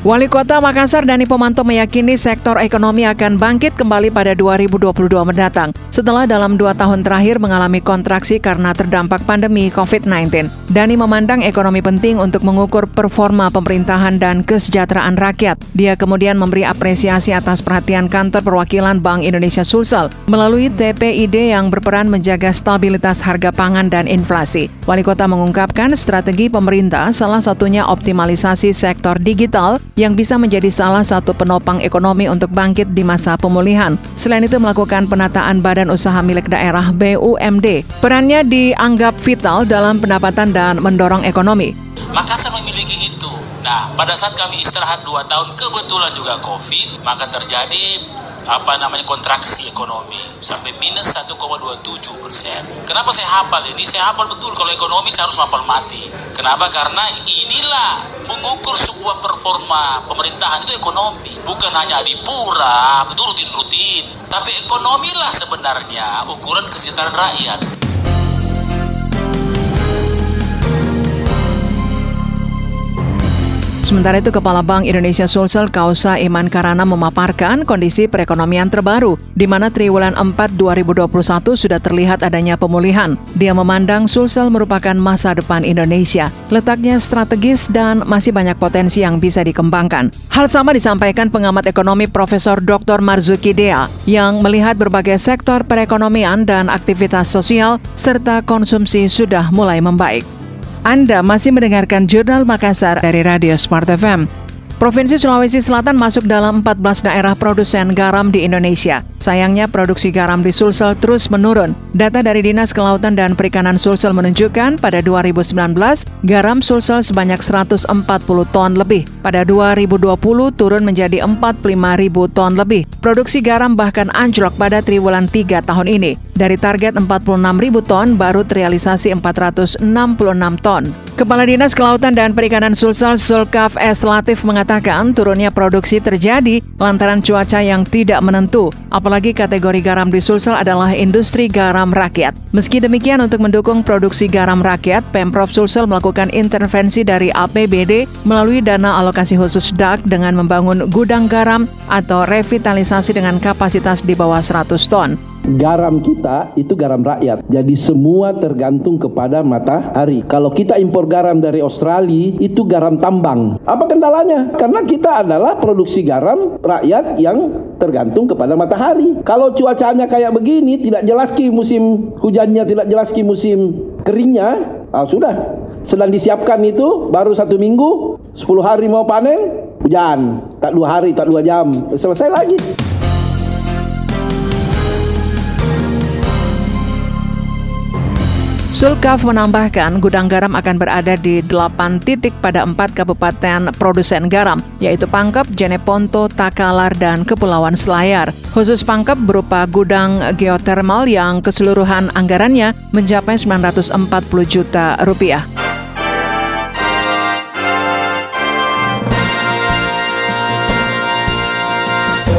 Wali Kota Makassar Dani Pomanto meyakini sektor ekonomi akan bangkit kembali pada 2022 mendatang setelah dalam dua tahun terakhir mengalami kontraksi karena terdampak pandemi COVID-19. Dani memandang ekonomi penting untuk mengukur performa pemerintahan dan kesejahteraan rakyat. Dia kemudian memberi apresiasi atas perhatian kantor perwakilan Bank Indonesia Sulsel melalui TPID yang berperan menjaga stabilitas harga pangan dan inflasi. Wali Kota mengungkapkan strategi pemerintah salah satunya optimalisasi sektor digital yang bisa menjadi salah satu penopang ekonomi untuk bangkit di masa pemulihan. Selain itu melakukan penataan badan usaha milik daerah BUMD. Perannya dianggap vital dalam pendapatan dan mendorong ekonomi. Makassar memiliki itu. Nah, pada saat kami istirahat dua tahun, kebetulan juga COVID, maka terjadi apa namanya kontraksi ekonomi sampai minus 1,27 persen. Kenapa saya hafal ini? Saya hafal betul kalau ekonomi saya harus hafal mati. Kenapa? Karena inilah mengukur sebuah performa pemerintahan itu ekonomi, bukan hanya adipura, betul rutin-rutin, tapi ekonomilah sebenarnya ukuran kesejahteraan rakyat. Sementara itu, Kepala Bank Indonesia Sulsel Kausa Iman Karana memaparkan kondisi perekonomian terbaru, di mana triwulan 4 2021 sudah terlihat adanya pemulihan. Dia memandang Sulsel merupakan masa depan Indonesia. Letaknya strategis dan masih banyak potensi yang bisa dikembangkan. Hal sama disampaikan pengamat ekonomi Profesor Dr. Marzuki Dea, yang melihat berbagai sektor perekonomian dan aktivitas sosial serta konsumsi sudah mulai membaik. Anda masih mendengarkan Jurnal Makassar dari Radio Smart FM. Provinsi Sulawesi Selatan masuk dalam 14 daerah produsen garam di Indonesia. Sayangnya produksi garam di Sulsel terus menurun. Data dari Dinas Kelautan dan Perikanan Sulsel menunjukkan pada 2019 garam Sulsel sebanyak 140 ton lebih. Pada 2020 turun menjadi 45 ribu ton lebih. Produksi garam bahkan anjlok pada triwulan 3 tahun ini. Dari target 46 ribu ton baru terrealisasi 466 ton. Kepala Dinas Kelautan dan Perikanan Sulsel Sulkaf S. Latif mengatakan turunnya produksi terjadi lantaran cuaca yang tidak menentu, apalagi kategori garam di Sulsel adalah industri garam rakyat. Meski demikian untuk mendukung produksi garam rakyat, Pemprov Sulsel melakukan intervensi dari APBD melalui dana alokasi khusus DAK dengan membangun gudang garam atau revitalisasi dengan kapasitas di bawah 100 ton garam kita itu garam rakyat. Jadi semua tergantung kepada matahari. Kalau kita impor garam dari Australia itu garam tambang. Apa kendalanya? Karena kita adalah produksi garam rakyat yang tergantung kepada matahari. Kalau cuacanya kayak begini, tidak jelas ki musim hujannya, tidak jelas ki musim keringnya, ah, sudah. Sedang disiapkan itu baru satu minggu, 10 hari mau panen, hujan. Tak dua hari, tak dua jam, selesai lagi. Sulkaf menambahkan gudang garam akan berada di 8 titik pada 4 kabupaten produsen garam, yaitu Pangkep, Jeneponto, Takalar, dan Kepulauan Selayar. Khusus Pangkep berupa gudang geotermal yang keseluruhan anggarannya mencapai 940 juta rupiah.